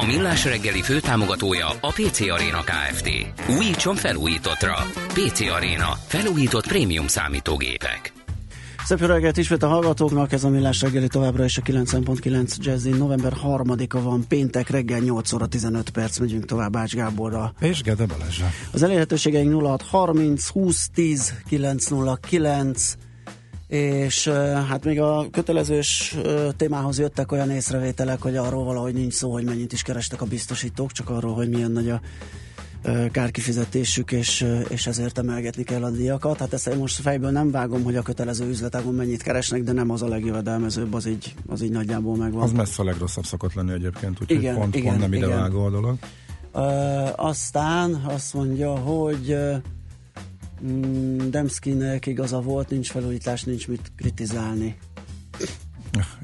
A Millás reggeli főtámogatója a PC Arena Kft. Újítson felújítottra. PC Arena. Felújított prémium számítógépek. Szép jó reggelt ismét a hallgatóknak, ez a Millás reggeli továbbra is a 9.9 Jazzy. November 3-a van, péntek reggel 8 óra 15 perc, megyünk tovább Ács Gáborra. És Gede Balázsa. Az elérhetőségeink 0630 20 10 909 és hát még a kötelezős témához jöttek olyan észrevételek, hogy arról valahogy nincs szó, hogy mennyit is kerestek a biztosítók, csak arról, hogy milyen nagy a kárkifizetésük, és, és ezért emelgetni kell a díjakat. Hát ezt én most fejből nem vágom, hogy a kötelező üzletágon mennyit keresnek, de nem az a legjövedelmezőbb, az így, az így nagyjából megvan. Az messze a legrosszabb szokott lenni egyébként, úgyhogy igen, pont, igen, pont nem ide vágó a dolog. Uh, aztán azt mondja, hogy Demszkinek igaza volt, nincs felújítás, nincs mit kritizálni.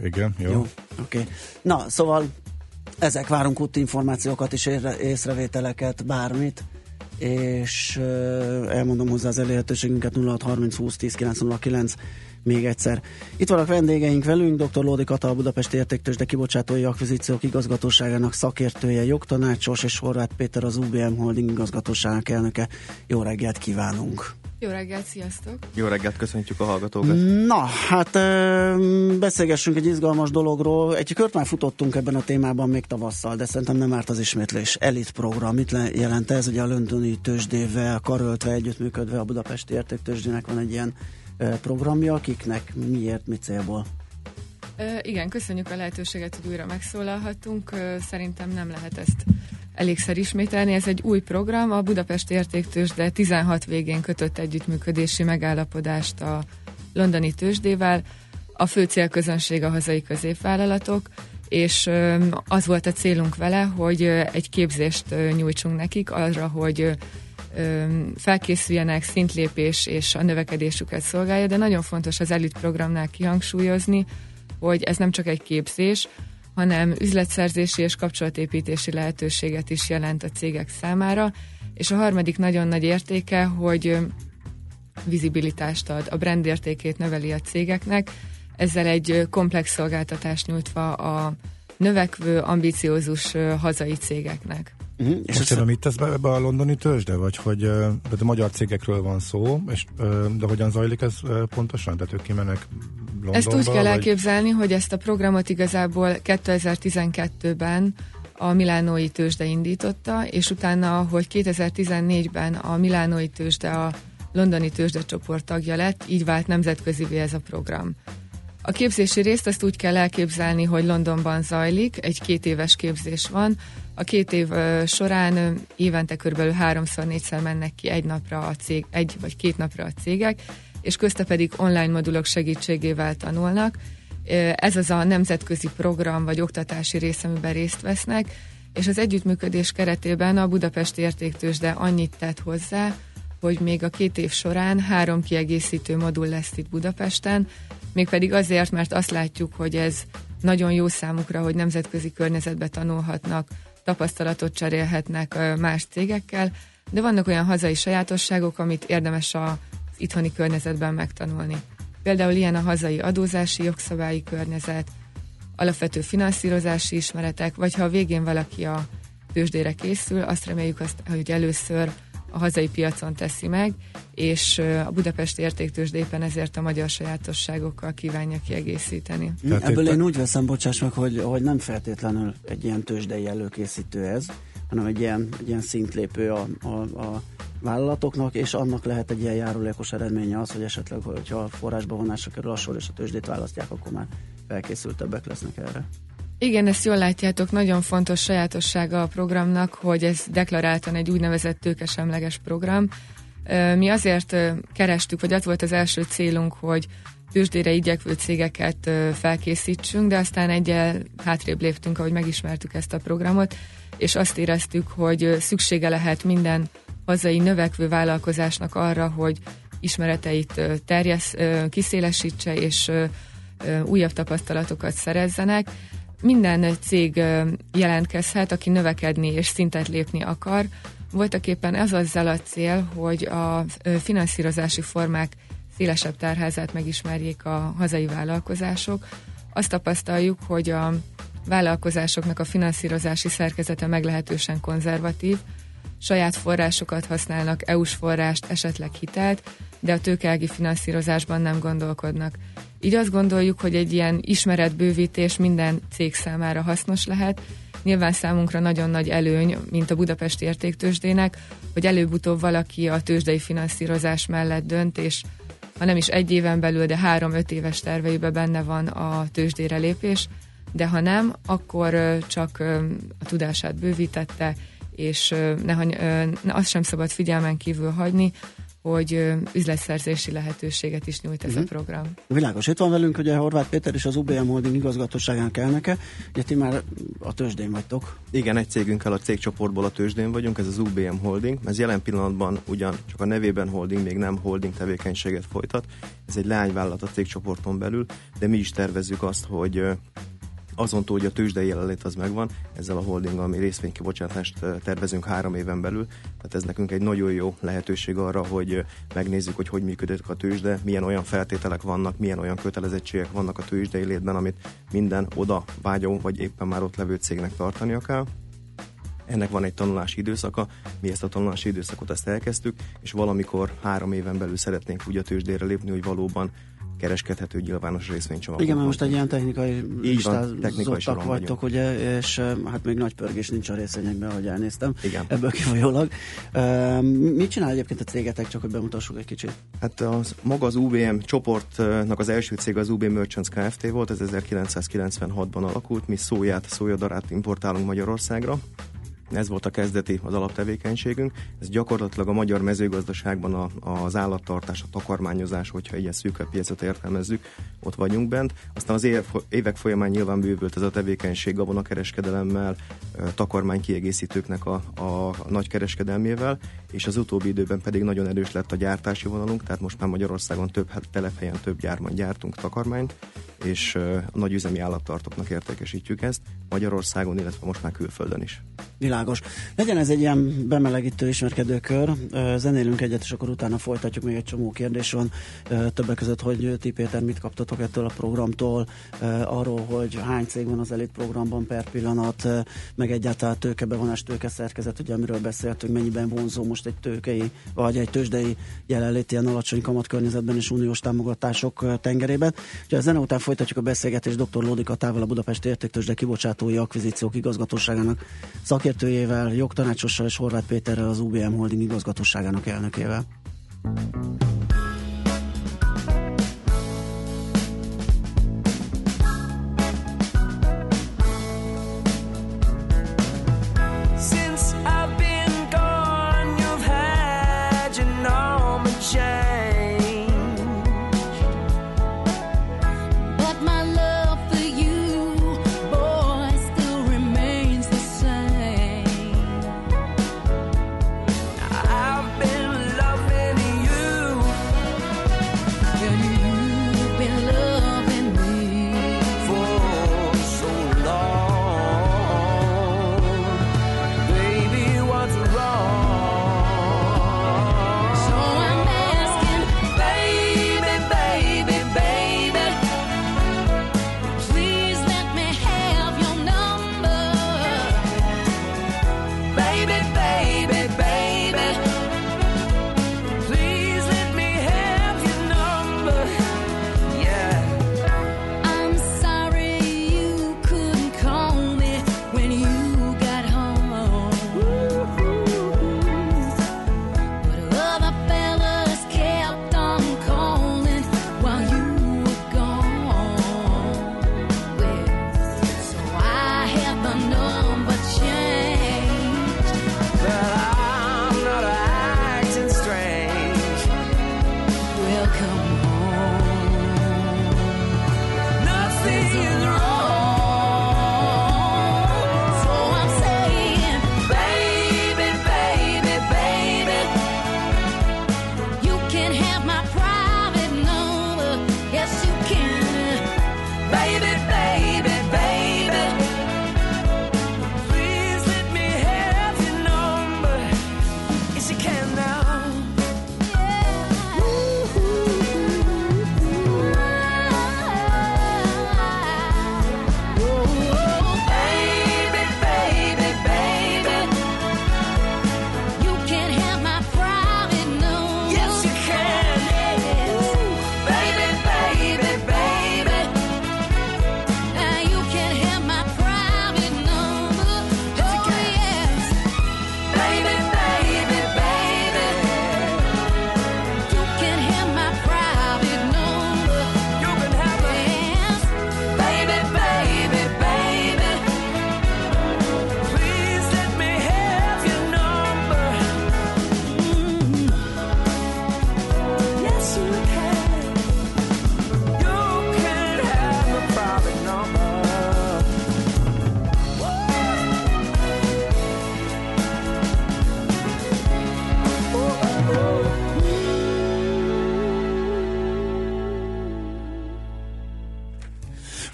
Igen, jó. jó Oké. Okay. Na, szóval ezek várunk úti információkat és észrevételeket, bármit, és elmondom hozzá az elérhetőségünket 0630 20 10 909 még egyszer. Itt vannak vendégeink velünk, dr. Lódi Kata, a Budapesti Értéktős, de kibocsátói akvizíciók igazgatóságának szakértője, jogtanácsos, és Horváth Péter az UBM Holding igazgatóságának elnöke. Jó reggelt kívánunk! Jó reggelt, sziasztok! Jó reggelt, köszöntjük a hallgatókat! Na, hát beszélgessünk egy izgalmas dologról. Egy kört már futottunk ebben a témában még tavasszal, de szerintem nem árt az ismétlés. Elit program, mit jelent ez? Ugye a londoni tőzsdével karöltve, együttműködve a Budapesti Értéktőzsdének van egy ilyen programja, akiknek miért, mi célból? igen, köszönjük a lehetőséget, hogy újra megszólalhatunk. szerintem nem lehet ezt elégszer ismételni. Ez egy új program, a Budapest Értéktősde 16 végén kötött együttműködési megállapodást a londoni tőzsdével. A fő célközönség a hazai középvállalatok, és az volt a célunk vele, hogy egy képzést nyújtsunk nekik arra, hogy felkészüljenek, szintlépés és a növekedésüket szolgálja, de nagyon fontos az elit programnál kihangsúlyozni, hogy ez nem csak egy képzés, hanem üzletszerzési és kapcsolatépítési lehetőséget is jelent a cégek számára, és a harmadik nagyon nagy értéke, hogy vizibilitást ad, a brand értékét növeli a cégeknek, ezzel egy komplex szolgáltatást nyújtva a növekvő, ambiciózus hazai cégeknek. Uh-huh. És Most tudom, mit tesz be ebbe a londoni tőzsde, vagy hogy de a magyar cégekről van szó, és, de hogyan zajlik ez pontosan? Tehát ők kimennek Londonba? Ezt úgy kell vagy? elképzelni, hogy ezt a programot igazából 2012-ben a Milánói tőzsde indította, és utána, hogy 2014-ben a Milánói tőzsde a londoni tőzsde csoport tagja lett, így vált nemzetközivé ez a program. A képzési részt azt úgy kell elképzelni, hogy Londonban zajlik, egy két éves képzés van, a két év során évente körülbelül háromszor, négyszer mennek ki egy napra a cég, egy vagy két napra a cégek, és közte pedig online modulok segítségével tanulnak. Ez az a nemzetközi program vagy oktatási rész, amiben részt vesznek, és az együttműködés keretében a Budapesti Értéktősde annyit tett hozzá, hogy még a két év során három kiegészítő modul lesz itt Budapesten, mégpedig azért, mert azt látjuk, hogy ez nagyon jó számukra, hogy nemzetközi környezetbe tanulhatnak, tapasztalatot cserélhetnek más cégekkel, de vannak olyan hazai sajátosságok, amit érdemes a itthoni környezetben megtanulni. Például ilyen a hazai adózási jogszabályi környezet, alapvető finanszírozási ismeretek, vagy ha a végén valaki a tőzsdére készül, azt reméljük, azt, hogy először a hazai piacon teszi meg, és a Budapest értéktősd éppen ezért a magyar sajátosságokkal kívánja kiegészíteni. Tehát Ebből én úgy veszem, bocsáss meg, hogy, hogy nem feltétlenül egy ilyen tőzsdei előkészítő ez, hanem egy ilyen, egy ilyen szintlépő a, a, a vállalatoknak, és annak lehet egy ilyen járulékos eredménye az, hogy esetleg, hogyha a forrásba vonásra kerül a sor, és a tőzsdét választják, akkor már felkészültebbek lesznek erre. Igen, ezt jól látjátok, nagyon fontos sajátossága a programnak, hogy ez deklaráltan egy úgynevezett tőkesemleges program. Mi azért kerestük, vagy az volt az első célunk, hogy tőzsdére igyekvő cégeket felkészítsünk, de aztán egyel hátrébb léptünk, ahogy megismertük ezt a programot, és azt éreztük, hogy szüksége lehet minden hazai növekvő vállalkozásnak arra, hogy ismereteit terjesz, kiszélesítse, és újabb tapasztalatokat szerezzenek. Minden cég jelentkezhet, aki növekedni és szintet lépni akar. Voltak éppen ez azzal a cél, hogy a finanszírozási formák szélesebb tárházát megismerjék a hazai vállalkozások. Azt tapasztaljuk, hogy a vállalkozásoknak a finanszírozási szerkezete meglehetősen konzervatív, saját forrásokat használnak, EU-s forrást, esetleg hitelt, de a tőkeági finanszírozásban nem gondolkodnak. Így azt gondoljuk, hogy egy ilyen ismeretbővítés minden cég számára hasznos lehet. Nyilván számunkra nagyon nagy előny, mint a Budapesti Értéktősdének, hogy előbb-utóbb valaki a tőzsdei finanszírozás mellett dönt, és ha nem is egy éven belül, de három-öt éves terveiben benne van a tőzsdére lépés, de ha nem, akkor csak a tudását bővítette, és ne, azt sem szabad figyelmen kívül hagyni, hogy üzletszerzési lehetőséget is nyújt ez uh-huh. a mhm. program. Világos. Itt van velünk ugye Horváth Péter és az UBM Holding igazgatóságának elnöke. Ugye ti már a tőzsdén vagytok. Igen, egy cégünkkel a cégcsoportból a tőzsdén vagyunk, ez az UBM Holding. Ez jelen pillanatban ugyan csak a nevében holding, még nem holding tevékenységet folytat. Ez egy leányvállalat a cégcsoporton belül, de mi is tervezzük azt, hogy azon túl, hogy a tőzsdei jelenlét az megvan, ezzel a holdinggal mi részvénykibocsátást tervezünk három éven belül, tehát ez nekünk egy nagyon jó lehetőség arra, hogy megnézzük, hogy hogy működik a tőzsde, milyen olyan feltételek vannak, milyen olyan kötelezettségek vannak a tőzsdei létben, amit minden oda vágyó, vagy éppen már ott levő cégnek tartania kell. Ennek van egy tanulási időszaka, mi ezt a tanulási időszakot ezt elkezdtük, és valamikor három éven belül szeretnénk úgy a tőzsdére lépni, hogy valóban kereskedhető nyilvános részvénycsomag. Igen, mert most egy ilyen technikai Így van, technikai vagytok, vagyunk. ugye, és hát még nagy pörgés nincs a részvényekben, ahogy elnéztem. Igen. Ebből kifolyólag. Uh, mit csinál egyébként a cégetek, csak hogy bemutassuk egy kicsit? Hát az, maga az UVM csoportnak az első cég az UB Merchants Kft. volt, ez 1996-ban alakult, mi szóját, szójadarát importálunk Magyarországra ez volt a kezdeti, az alaptevékenységünk. Ez gyakorlatilag a magyar mezőgazdaságban a, az állattartás, a takarmányozás, hogyha ilyen szűkebb piacot értelmezzük, ott vagyunk bent. Aztán az évek folyamán nyilván bővült ez a tevékenység gabonakereskedelemmel, takarmánykiegészítőknek a, a, a nagy kereskedelmével, és az utóbbi időben pedig nagyon erős lett a gyártási vonalunk, tehát most már Magyarországon több hát, telephelyen, több gyárban gyártunk takarmányt, és a nagy üzemi állattartóknak értékesítjük ezt Magyarországon, illetve most már külföldön is. Világos. Legyen ez egy ilyen bemelegítő ismerkedőkör, zenélünk egyet, és akkor utána folytatjuk, még egy csomó kérdés van, többek között, hogy ti Péter mit kaptatok ettől a programtól, arról, hogy hány cég van az elit programban per pillanat, meg egyáltalán tőkebevonás, tőkeszerkezet, ugye amiről beszéltünk, mennyiben vonzó most egy tőkei, vagy egy tőzsdei jelenlét ilyen alacsony kamat környezetben és uniós támogatások tengerében. Ugye a zene után folytatjuk a beszélgetést dr. Lódi Katával, a Budapesti Értéktőzsde kibocsátói akvizíciók igazgatóságának szakértőjével, jogtanácsossal és Horváth Péterrel, az UBM Holding igazgatóságának elnökével.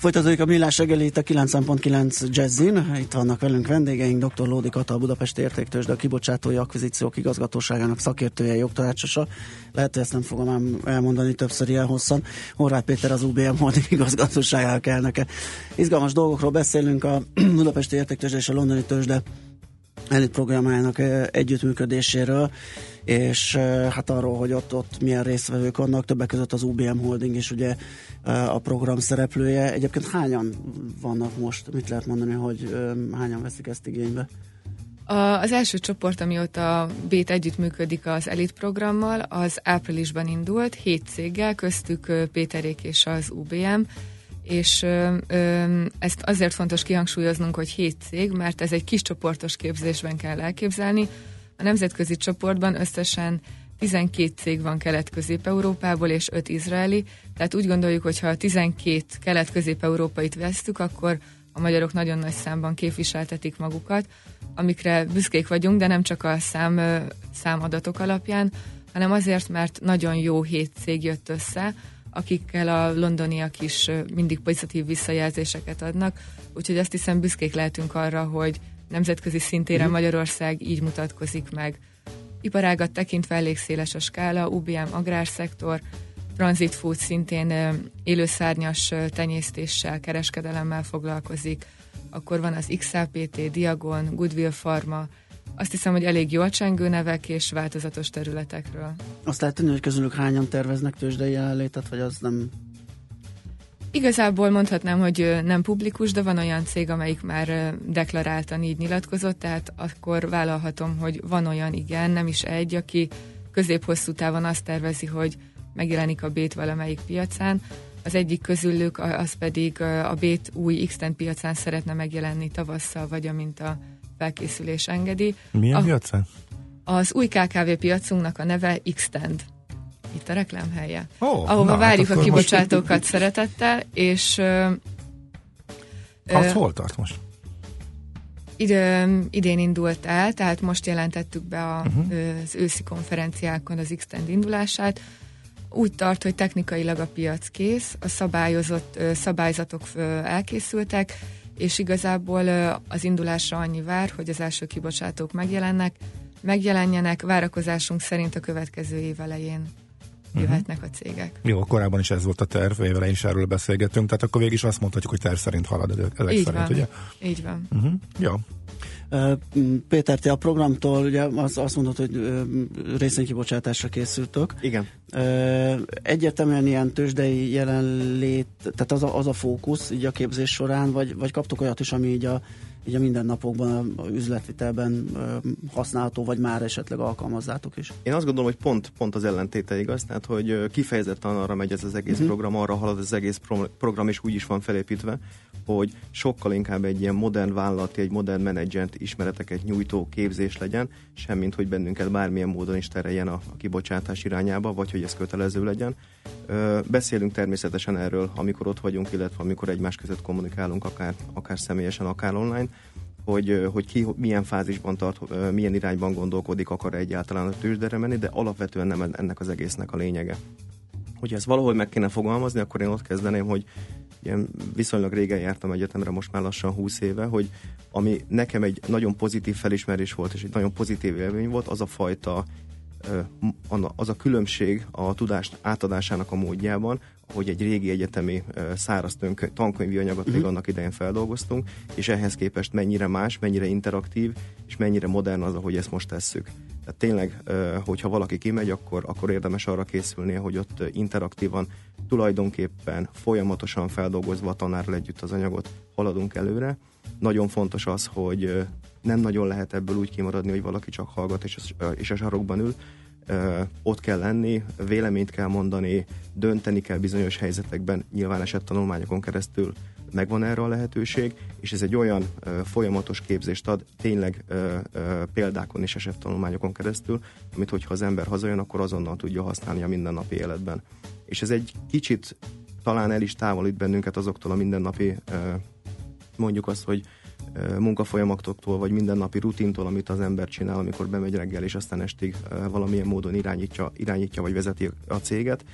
Folytatódik a millás reggeli itt a 9.9 Jazzin. Itt vannak velünk vendégeink, dr. Lódi Kata, a Budapesti Értéktős, de a kibocsátói akvizíciók igazgatóságának szakértője, jogtanácsosa. Lehet, hogy ezt nem fogom elmondani többször ilyen hosszan. Horváth Péter az UBM Holding igazgatóságának elnöke. Izgalmas dolgokról beszélünk a Budapesti Értéktős és a Londoni Tőzsde elit programjának együttműködéséről, és hát arról, hogy ott, ott milyen résztvevők vannak, többek között az UBM Holding is ugye a program szereplője. Egyébként hányan vannak most? Mit lehet mondani, hogy hányan veszik ezt igénybe? A, az első csoport, amióta Bét együttműködik az Elit programmal, az áprilisban indult, hét céggel, köztük Péterék és az UBM, és ö, ö, ezt azért fontos kihangsúlyoznunk, hogy hét cég, mert ez egy kis csoportos képzésben kell elképzelni. A nemzetközi csoportban összesen 12 cég van kelet-közép-európából és 5 izraeli, tehát úgy gondoljuk, hogy ha 12 kelet-közép-európait vesztük, akkor a magyarok nagyon nagy számban képviseltetik magukat, amikre büszkék vagyunk, de nem csak a szám, számadatok alapján, hanem azért, mert nagyon jó hét cég jött össze, akikkel a londoniak is mindig pozitív visszajelzéseket adnak, úgyhogy azt hiszem büszkék lehetünk arra, hogy nemzetközi szintéren mhm. Magyarország így mutatkozik meg. Iparágat tekintve elég széles a skála, UBM agrárszektor, Transit Food szintén élőszárnyas tenyésztéssel, kereskedelemmel foglalkozik, akkor van az XAPT, Diagon, Goodwill Pharma, azt hiszem, hogy elég jól csengő nevek és változatos területekről. Azt lehet tenni, hogy közülük hányan terveznek tőzsdei jelenlétet, vagy az nem Igazából mondhatnám, hogy nem publikus, de van olyan cég, amelyik már deklaráltan így nyilatkozott, tehát akkor vállalhatom, hogy van olyan igen, nem is egy, aki közép-hosszú távon azt tervezi, hogy megjelenik a Bét valamelyik piacán. Az egyik közülük az pedig a Bét új x piacán szeretne megjelenni tavasszal, vagy amint a felkészülés engedi. Milyen a, piacán? Az új KKV piacunknak a neve Xtend. Itt a reklámhelye. Oh, ahova na, várjuk hát a kibocsátókat most... szeretettel, és... Az hol tart most? Idő, idén indult el, tehát most jelentettük be a, uh-huh. az őszi konferenciákon az Xtend indulását. Úgy tart, hogy technikailag a piac kész, a szabályozott szabályzatok elkészültek, és igazából az indulásra annyi vár, hogy az első kibocsátók megjelennek, megjelenjenek, várakozásunk szerint a következő év elején. Jöhetnek a cégek. Jó, korábban is ez volt a terv, évelején is erről beszélgetünk, tehát akkor végig is azt mondhatjuk, hogy terv szerint halad ezek Így szerint, van. ugye? Így van. Uh-huh. Jó. Péter, te a programtól ugye az, azt mondod, hogy részénykibocsátásra készültök. Igen. Egyértelműen ilyen tőzsdei jelenlét, tehát az a, az a fókusz így a képzés során, vagy, vagy kaptok olyat is, ami így a így a mindennapokban, a üzletvitelben használható, vagy már esetleg alkalmazzátok is? Én azt gondolom, hogy pont, pont az ellentéte igaz, tehát hogy kifejezetten arra megy ez az egész uh-huh. program, arra halad az egész program, és úgy is van felépítve, hogy sokkal inkább egy ilyen modern vállalati, egy modern menedzsment ismereteket nyújtó képzés legyen, semmint, hogy bennünket bármilyen módon is tereljen a, a kibocsátás irányába, vagy hogy ez kötelező legyen. Ö, beszélünk természetesen erről, amikor ott vagyunk, illetve amikor egymás között kommunikálunk, akár, akár személyesen, akár online, hogy, hogy ki milyen fázisban tart, milyen irányban gondolkodik, akar egyáltalán a tőzsdere menni, de alapvetően nem ennek az egésznek a lényege. Hogyha ezt valahol meg kéne fogalmazni, akkor én ott kezdeném, hogy ilyen viszonylag régen jártam egyetemre, most már lassan 20 éve, hogy ami nekem egy nagyon pozitív felismerés volt, és egy nagyon pozitív élmény volt, az a fajta az a különbség a tudást átadásának a módjában, hogy egy régi egyetemi száraz tankönyvi anyagot még mhm. annak idején feldolgoztunk, és ehhez képest mennyire más, mennyire interaktív, és mennyire modern az, ahogy ezt most tesszük. Tehát tényleg, hogyha valaki kimegy, akkor, akkor érdemes arra készülni, hogy ott interaktívan, tulajdonképpen folyamatosan feldolgozva a tanárral együtt az anyagot haladunk előre. Nagyon fontos az, hogy nem nagyon lehet ebből úgy kimaradni, hogy valaki csak hallgat és, és a sarokban ül, ott kell lenni, véleményt kell mondani, dönteni kell bizonyos helyzetekben, nyilván esett tanulmányokon keresztül megvan erre a lehetőség, és ez egy olyan folyamatos képzést ad, tényleg példákon és esett tanulmányokon keresztül, amit hogyha az ember hazajön, akkor azonnal tudja használni a mindennapi életben. És ez egy kicsit talán el is távolít bennünket azoktól a mindennapi, ö, mondjuk azt, hogy munkafolyamatoktól, vagy mindennapi rutintól, amit az ember csinál, amikor bemegy reggel, és aztán estig valamilyen módon irányítja, irányítja vagy vezeti a céget.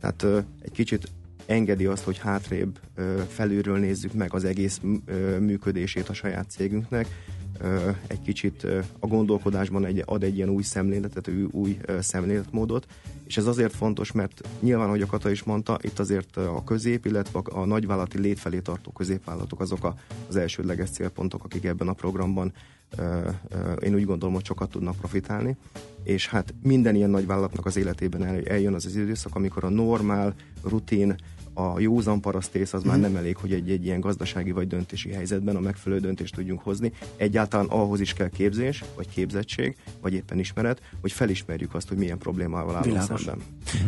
Tehát egy kicsit engedi azt, hogy hátrébb felülről nézzük meg az egész működését a saját cégünknek, egy kicsit a gondolkodásban egy, ad egy ilyen új szemléletet, új szemléletmódot, és ez azért fontos, mert nyilván, hogy a Kata is mondta, itt azért a közép, illetve a nagyvállalati lét felé tartó középvállalatok azok a, az elsődleges célpontok, akik ebben a programban én úgy gondolom, hogy sokat tudnak profitálni, és hát minden ilyen nagyvállalatnak az életében eljön az az időszak, amikor a normál, rutin, a józan parasztész az már mhm. nem elég, hogy egy, egy ilyen gazdasági vagy döntési helyzetben a megfelelő döntést tudjunk hozni. Egyáltalán ahhoz is kell képzés, vagy képzettség, vagy éppen ismeret, hogy felismerjük azt, hogy milyen problémával állunk szemben.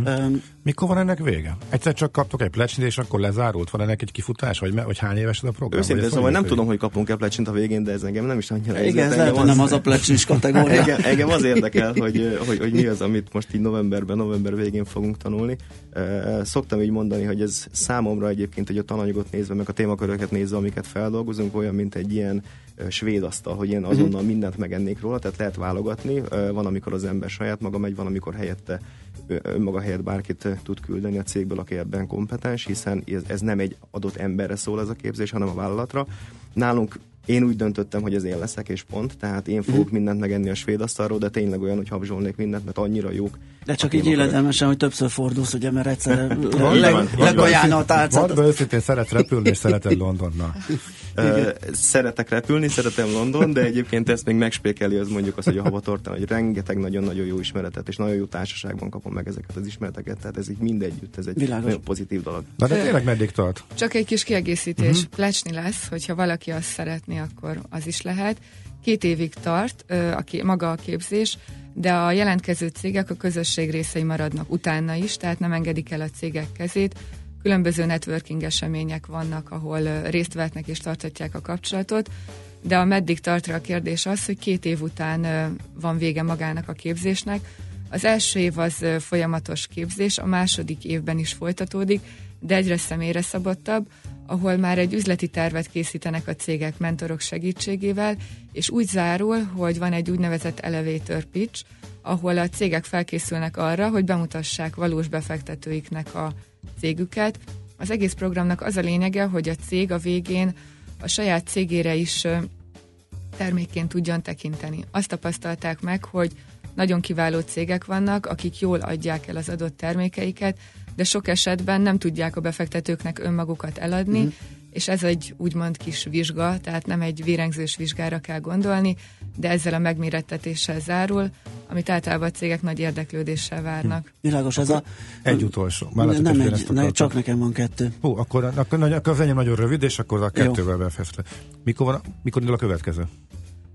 Uh-huh. Mikor van ennek vége? Egyszer csak kaptok egy plecsnit, és akkor lezárult? Van ennek egy kifutás, vagy, vagy hány éves ez a program? Őszintén szóval nem tudom, hogy kapunk-e plecsint a végén, de ez engem nem is annyira Igen, ez lehet, hogy nem az a plecsis kategória. engem, engem az érdekel, hogy, hogy, hogy, mi az, amit most így novemberben, november végén fogunk tanulni. Szoktam így mondani, hogy ez számomra egyébként, hogy a tananyagot nézve, meg a témaköröket nézve, amiket feldolgozunk, olyan, mint egy ilyen svéd asztal, hogy én azonnal mhm. mindent megennék róla, tehát lehet válogatni. Van, amikor az ember saját maga megy, van, amikor helyette önmaga helyett bárkit tud küldeni a cégből, aki ebben kompetens, hiszen ez, ez nem egy adott emberre szól ez a képzés, hanem a vállalatra. Nálunk én úgy döntöttem, hogy ez én leszek, és pont. Tehát én fogok mm. mindent megenni a svéd asztalról, de tényleg olyan, hogy habzsolnék mindent, mert annyira jók. De csak így életelmesen, hogy többször fordulsz, ugye, mert egyszer legajánl a tálcát. Mondd őszintén, szeret repülni, és szereted Londonnal. Szeretek repülni, szeretem London, de egyébként ezt még megspékeli az mondjuk az, hogy a havatortán, hogy rengeteg nagyon-nagyon jó ismeretet, és nagyon jó társaságban kapom meg ezeket az ismereteket, tehát ez így mindegyütt, ez egy Világos. nagyon pozitív dolog. Na de tényleg meddig tart? Csak egy kis kiegészítés. Uh-huh. Plecsni lesz, hogyha valaki azt szeretné, akkor az is lehet. Két évig tart a, maga a képzés, de a jelentkező cégek a közösség részei maradnak utána is, tehát nem engedik el a cégek kezét. Különböző networking események vannak, ahol részt vehetnek és tartatják a kapcsolatot, de a meddig tartra a kérdés az, hogy két év után van vége magának a képzésnek. Az első év az folyamatos képzés, a második évben is folytatódik, de egyre személyre szabottabb, ahol már egy üzleti tervet készítenek a cégek mentorok segítségével, és úgy zárul, hogy van egy úgynevezett elevator pitch, ahol a cégek felkészülnek arra, hogy bemutassák valós befektetőiknek a cégüket. Az egész programnak az a lényege, hogy a cég a végén a saját cégére is termékként tudjon tekinteni. Azt tapasztalták meg, hogy nagyon kiváló cégek vannak, akik jól adják el az adott termékeiket, de sok esetben nem tudják a befektetőknek önmagukat eladni, mm. És ez egy úgymond kis vizsga, tehát nem egy vérengzős vizsgára kell gondolni, de ezzel a megmérettetéssel zárul, amit általában a cégek nagy érdeklődéssel várnak. Hm. Világos, ez a... Egy utolsó. Már nem, nem egy, ne, csak nekem van kettő. Hú, akkor, akkor, akkor az enyém nagyon rövid, és akkor a kettővel befejezte. Mikor, mikor indul a következő?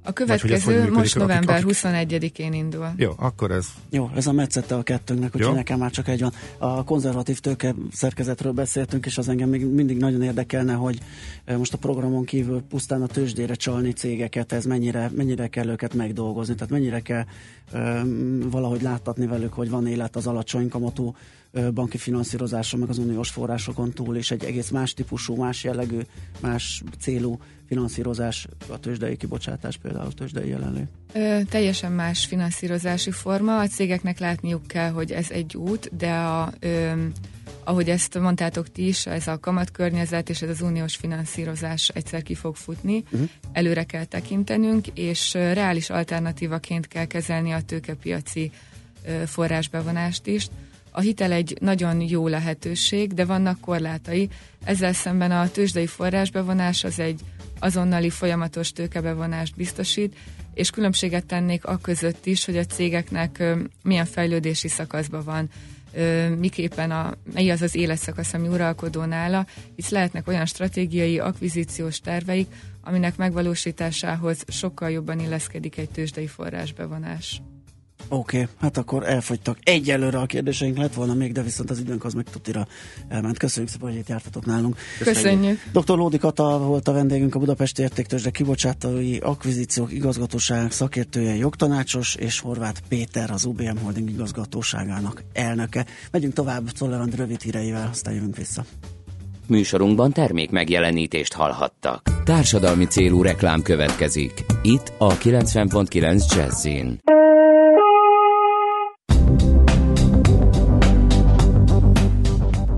A következő most november 21-én indul. Jó, akkor ez. Jó, ez a metszette a kettőnknek, úgyhogy nekem már csak egy van. A konzervatív tőke szerkezetről beszéltünk, és az engem még mindig nagyon érdekelne, hogy most a programon kívül pusztán a tőzsdére csalni cégeket, ez mennyire, mennyire kell őket megdolgozni, tehát mennyire kell um, valahogy láttatni velük, hogy van élet az alacsony kamatú banki finanszírozáson, meg az uniós forrásokon túl, és egy egész más típusú, más jellegű, más célú finanszírozás, a tőzsdei kibocsátás például, a tőzsdei jelenlét? Ö, teljesen más finanszírozási forma. A cégeknek látniuk kell, hogy ez egy út, de a, ö, ahogy ezt mondtátok ti is, ez a kamatkörnyezet és ez az uniós finanszírozás egyszer ki fog futni, uh-huh. előre kell tekintenünk, és reális alternatívaként kell kezelni a tőkepiaci forrásbevonást is. A hitel egy nagyon jó lehetőség, de vannak korlátai. Ezzel szemben a tőzsdei forrásbevonás az egy azonnali folyamatos tőkebevonást biztosít, és különbséget tennék a között is, hogy a cégeknek milyen fejlődési szakaszban van, miképpen a, mely az az életszakasz, ami uralkodó nála, hisz lehetnek olyan stratégiai, akvizíciós terveik, aminek megvalósításához sokkal jobban illeszkedik egy tőzsdei forrásbevonás. Oké, okay, hát akkor elfogytak. Egyelőre a kérdéseink lett volna még, de viszont az időnk az meg tutira elment. Köszönjük szépen, hogy itt jártatok nálunk. Köszönjük. Dr. Lódi Kata volt a vendégünk, a Budapesti Értéktősde kibocsátói akvizíciók igazgatóság szakértője, jogtanácsos, és Horváth Péter, az UBM Holding igazgatóságának elnöke. Megyünk tovább Czoller rövid híreivel, aztán jövünk vissza. Műsorunkban termék megjelenítést hallhattak. Társadalmi célú reklám következik. Itt a 90.9 Jazzin.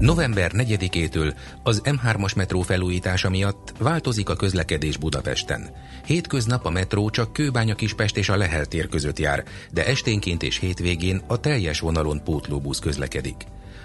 November 4-től az M3-as metró felújítása miatt változik a közlekedés Budapesten. Hétköznap a metró csak Kőbánya Kispest és a Lehel tér között jár, de esténként és hétvégén a teljes vonalon pótlóbusz közlekedik.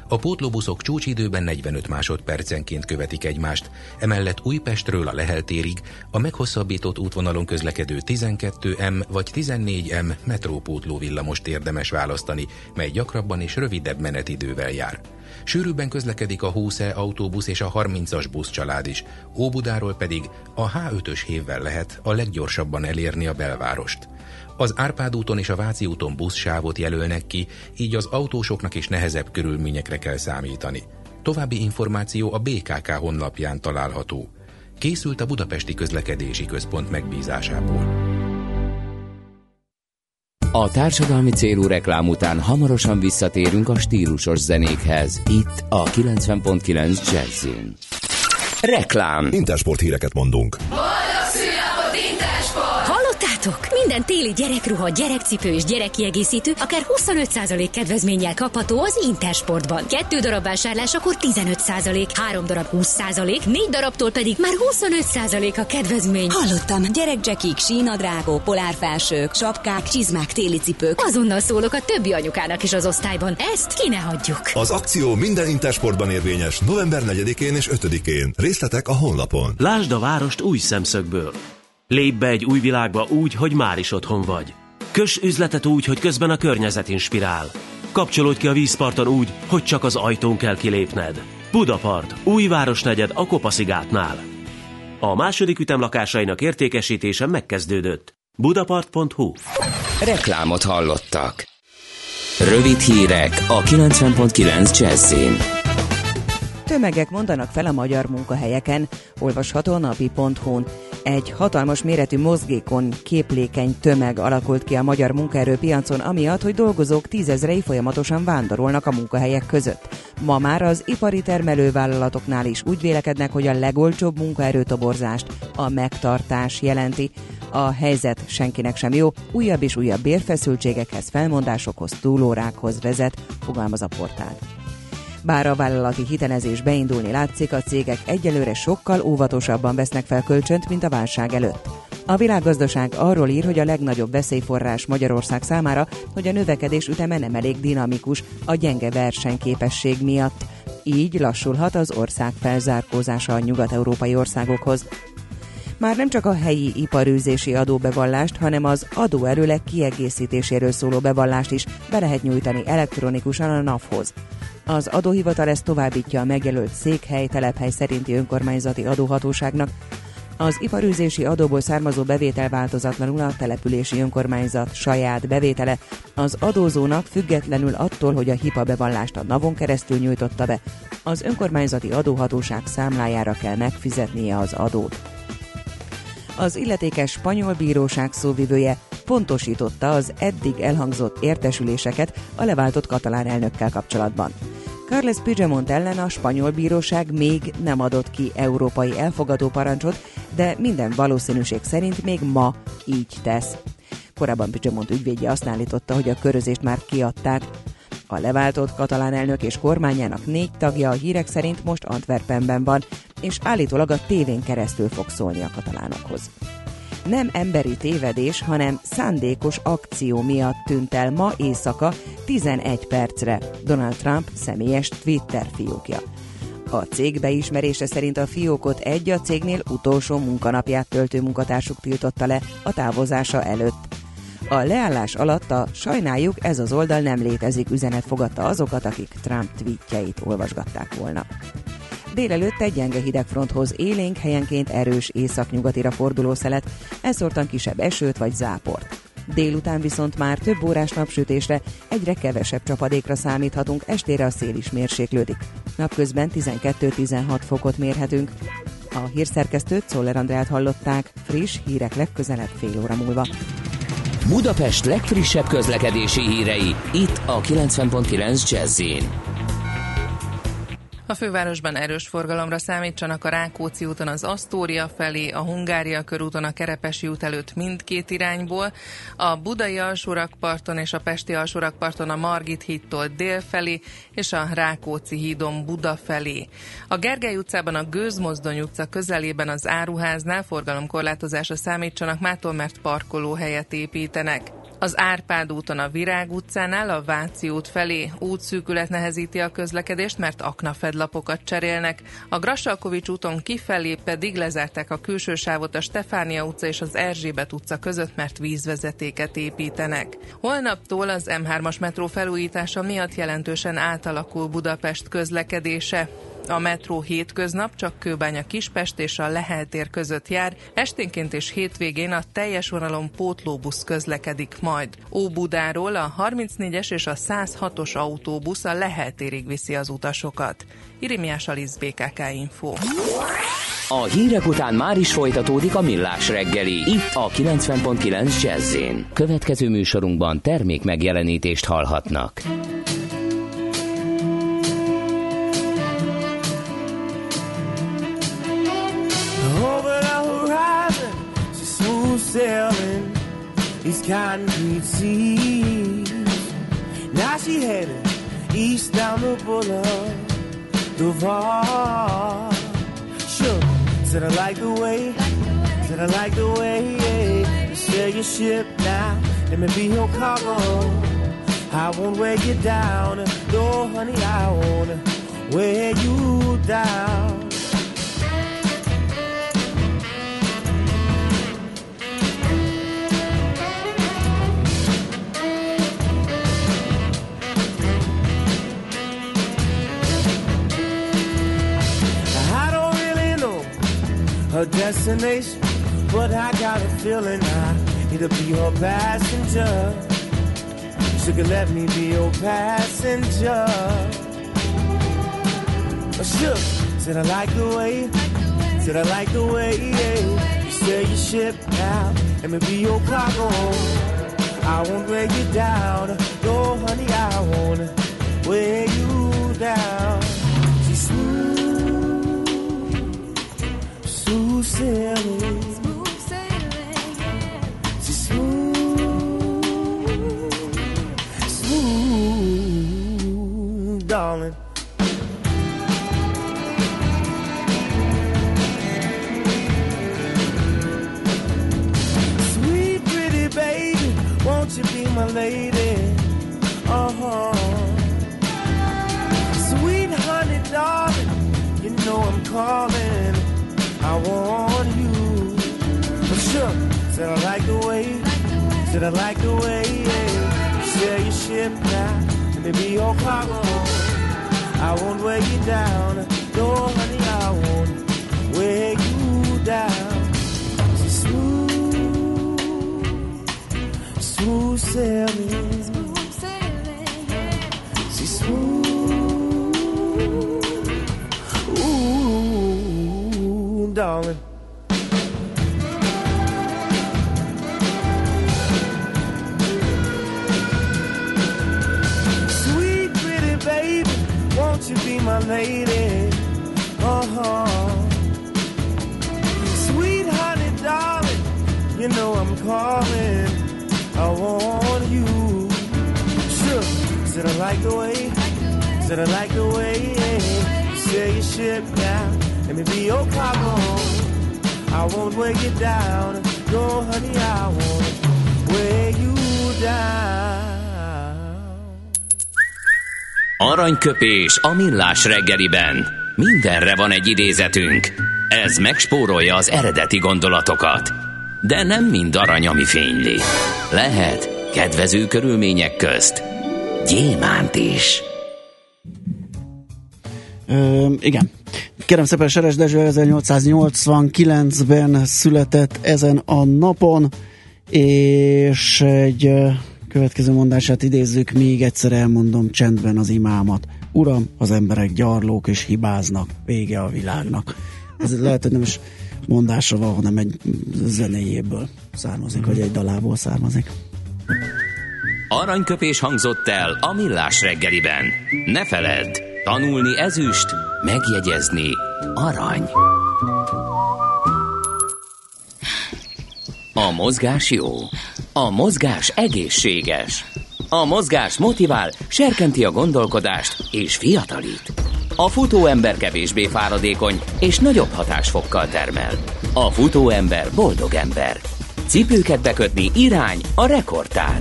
A pótlóbuszok csúcsidőben 45 másodpercenként követik egymást, emellett Újpestről a Lehel térig a meghosszabbított útvonalon közlekedő 12M vagy 14M metrópótló villamost érdemes választani, mely gyakrabban és rövidebb menetidővel jár. Sűrűbben közlekedik a 20E autóbusz és a 30-as busz család is, Óbudáról pedig a H5-ös hévvel lehet a leggyorsabban elérni a belvárost. Az Árpád úton és a Váci úton buszsávot jelölnek ki, így az autósoknak is nehezebb körülményekre kell számítani. További információ a BKK honlapján található. Készült a Budapesti Közlekedési Központ megbízásából. A társadalmi célú reklám után hamarosan visszatérünk a stílusos zenékhez. Itt a 90.9 Jazzin. Reklám. Intersport híreket mondunk. Hallottátok? Minden téli gyerekruha, gyerekcipő és gyerekkiegészítő akár 25% kedvezménnyel kapható az Intersportban. Kettő darab vásárlás akkor 15%, három darab 20%, négy darabtól pedig már 25% a kedvezmény. Hallottam, gyerekcsekik, sínadrágok, polárfelsők, sapkák, csizmák, téli cipők. Azonnal szólok a többi anyukának is az osztályban. Ezt ki ne hagyjuk. Az akció minden Intersportban érvényes november 4-én és 5-én. Részletek a honlapon. Lásd a várost új szemszögből. Lépj be egy új világba úgy, hogy már is otthon vagy. Kös üzletet úgy, hogy közben a környezet inspirál. Kapcsolódj ki a vízparton úgy, hogy csak az ajtón kell kilépned. Budapart, új városnegyed a Kopaszigátnál. A második ütem lakásainak értékesítése megkezdődött. Budapart.hu Reklámot hallottak. Rövid hírek a 90.9 Jazzin. Tömegek mondanak fel a magyar munkahelyeken, olvasható napi.hu-n. Egy hatalmas méretű mozgékon képlékeny tömeg alakult ki a magyar munkaerőpiacon, amiatt, hogy dolgozók tízezrei folyamatosan vándorolnak a munkahelyek között. Ma már az ipari termelővállalatoknál is úgy vélekednek, hogy a legolcsóbb munkaerőtoborzást a megtartás jelenti. A helyzet senkinek sem jó, újabb és újabb bérfeszültségekhez, felmondásokhoz, túlórákhoz vezet, fogalmaz a portál. Bár a vállalati hitelezés beindulni látszik, a cégek egyelőre sokkal óvatosabban vesznek fel kölcsönt, mint a válság előtt. A világgazdaság arról ír, hogy a legnagyobb veszélyforrás Magyarország számára, hogy a növekedés üteme nem elég dinamikus a gyenge versenyképesség miatt. Így lassulhat az ország felzárkózása a nyugat-európai országokhoz. Már nem csak a helyi iparűzési adóbevallást, hanem az adóerőleg kiegészítéséről szóló bevallást is be lehet nyújtani elektronikusan a NAV-hoz. Az adóhivatal ezt továbbítja a megjelölt székhely, telephely szerinti önkormányzati adóhatóságnak, az iparűzési adóból származó bevétel változatlanul a települési önkormányzat saját bevétele. Az adózónak függetlenül attól, hogy a hipa bevallást a navon keresztül nyújtotta be, az önkormányzati adóhatóság számlájára kell megfizetnie az adót. Az illetékes spanyol bíróság szóvivője pontosította az eddig elhangzott értesüléseket a leváltott katalán elnökkel kapcsolatban. Carles Puigdemont ellen a spanyol bíróság még nem adott ki európai elfogadó parancsot, de minden valószínűség szerint még ma így tesz. Korábban Puigdemont ügyvédje azt állította, hogy a körözést már kiadták. A leváltott katalán elnök és kormányának négy tagja a hírek szerint most Antwerpenben van, és állítólag a tévén keresztül fog szólni a katalánokhoz nem emberi tévedés, hanem szándékos akció miatt tűnt el ma éjszaka 11 percre Donald Trump személyes Twitter fiókja. A cég beismerése szerint a fiókot egy a cégnél utolsó munkanapját töltő munkatársuk tiltotta le a távozása előtt. A leállás alatt a sajnáljuk ez az oldal nem létezik üzenet fogadta azokat, akik Trump tweetjeit olvasgatták volna. Délelőtt egy gyenge hidegfronthoz élénk, helyenként erős északnyugatira forduló szelet, elszórtan kisebb esőt vagy záport. Délután viszont már több órás napsütésre, egyre kevesebb csapadékra számíthatunk, estére a szél is mérséklődik. Napközben 12-16 fokot mérhetünk. A hírszerkesztőt Szoller Andrát hallották, friss hírek legközelebb fél óra múlva. Budapest legfrissebb közlekedési hírei, itt a 90.9 jazz A fővárosban erős forgalomra számítsanak a Rákóczi úton az Asztória felé, a Hungária körúton a Kerepesi út előtt mindkét irányból, a Budai alsórakparton és a Pesti alsórakparton a Margit hídtól dél felé, és a Rákóczi hídon Buda felé. A Gergely utcában a Gőzmozdony utca közelében az áruháznál forgalomkorlátozásra számítsanak mától, mert parkolóhelyet építenek. Az Árpád úton a Virág utcánál a Váci út felé útszűkület nehezíti a közlekedést, mert aknafedlapokat cserélnek. A Grassalkovics úton kifelé pedig lezárták a külső sávot a Stefánia utca és az Erzsébet utca között, mert vízvezetéket építenek. Holnaptól az M3-as metró felújítása miatt jelentősen átalakul Budapest közlekedése. A metró hétköznap csak Kőbánya Kispest és a Lehel tér között jár, esténként és hétvégén a teljes vonalon pótlóbusz közlekedik majd. Óbudáról a 34-es és a 106-os autóbusz a Lehel térig viszi az utasokat. Irimiás Alisz BKK Info. A hírek után már is folytatódik a millás reggeli, itt a 90.9 jazz Következő műsorunkban termék megjelenítést hallhatnak. Sailing these concrete seas. Now she headed east down the boulevard. Sure, said I like the way, said I like the way you sail your ship now. Let me be your cargo. I won't wear you down, no honey, I won't wear you down. Her destination, but I got a feeling I need to be her passenger. She could let me be your passenger. Oh, I shook, said I like the way, said I like the way yeah. you sail your ship. Let me be your cargo. I won't weigh you down, no honey, I won't weigh you sailing. Smooth sailing, yeah. Smooth, smooth, darling. Sweet, pretty baby, won't you be my lady? Uh huh. Sweet honey, darling, you know I'm calling. I want said I like the way, said I like the way, yeah. Sail your ship now, and maybe your cargo. I won't weigh you down, no honey, I won't weigh you down. She's smooth, smooth sailing. She's smooth. Ooh, darling. You be my lady? Uh huh. Sweet honey, darling, you know I'm calling. I want you. Sure, said I like the way, said I like the way. You your ship now. Let me be your cargo. I won't weigh you down. No, honey, I won't weigh you down. Aranyköpés a millás reggeliben. Mindenre van egy idézetünk. Ez megspórolja az eredeti gondolatokat. De nem mind arany, ami fényli. Lehet kedvező körülmények közt gyémánt is. Ö, igen. Kérem szépen, Seres Dezső 1889-ben született ezen a napon, és egy következő mondását idézzük, még egyszer elmondom csendben az imámat. Uram, az emberek gyarlók és hibáznak, vége a világnak. Ez lehet, hogy nem is mondásra van, hanem egy zenéjéből származik, vagy egy dalából származik. Aranyköpés hangzott el a millás reggeliben. Ne feledd, Tanulni ezüst, megjegyezni arany. A mozgás jó. A mozgás egészséges. A mozgás motivál, serkenti a gondolkodást és fiatalít. A futóember kevésbé fáradékony és nagyobb hatásfokkal termel. A futóember boldog ember. Cipőket bekötni irány a rekordtán.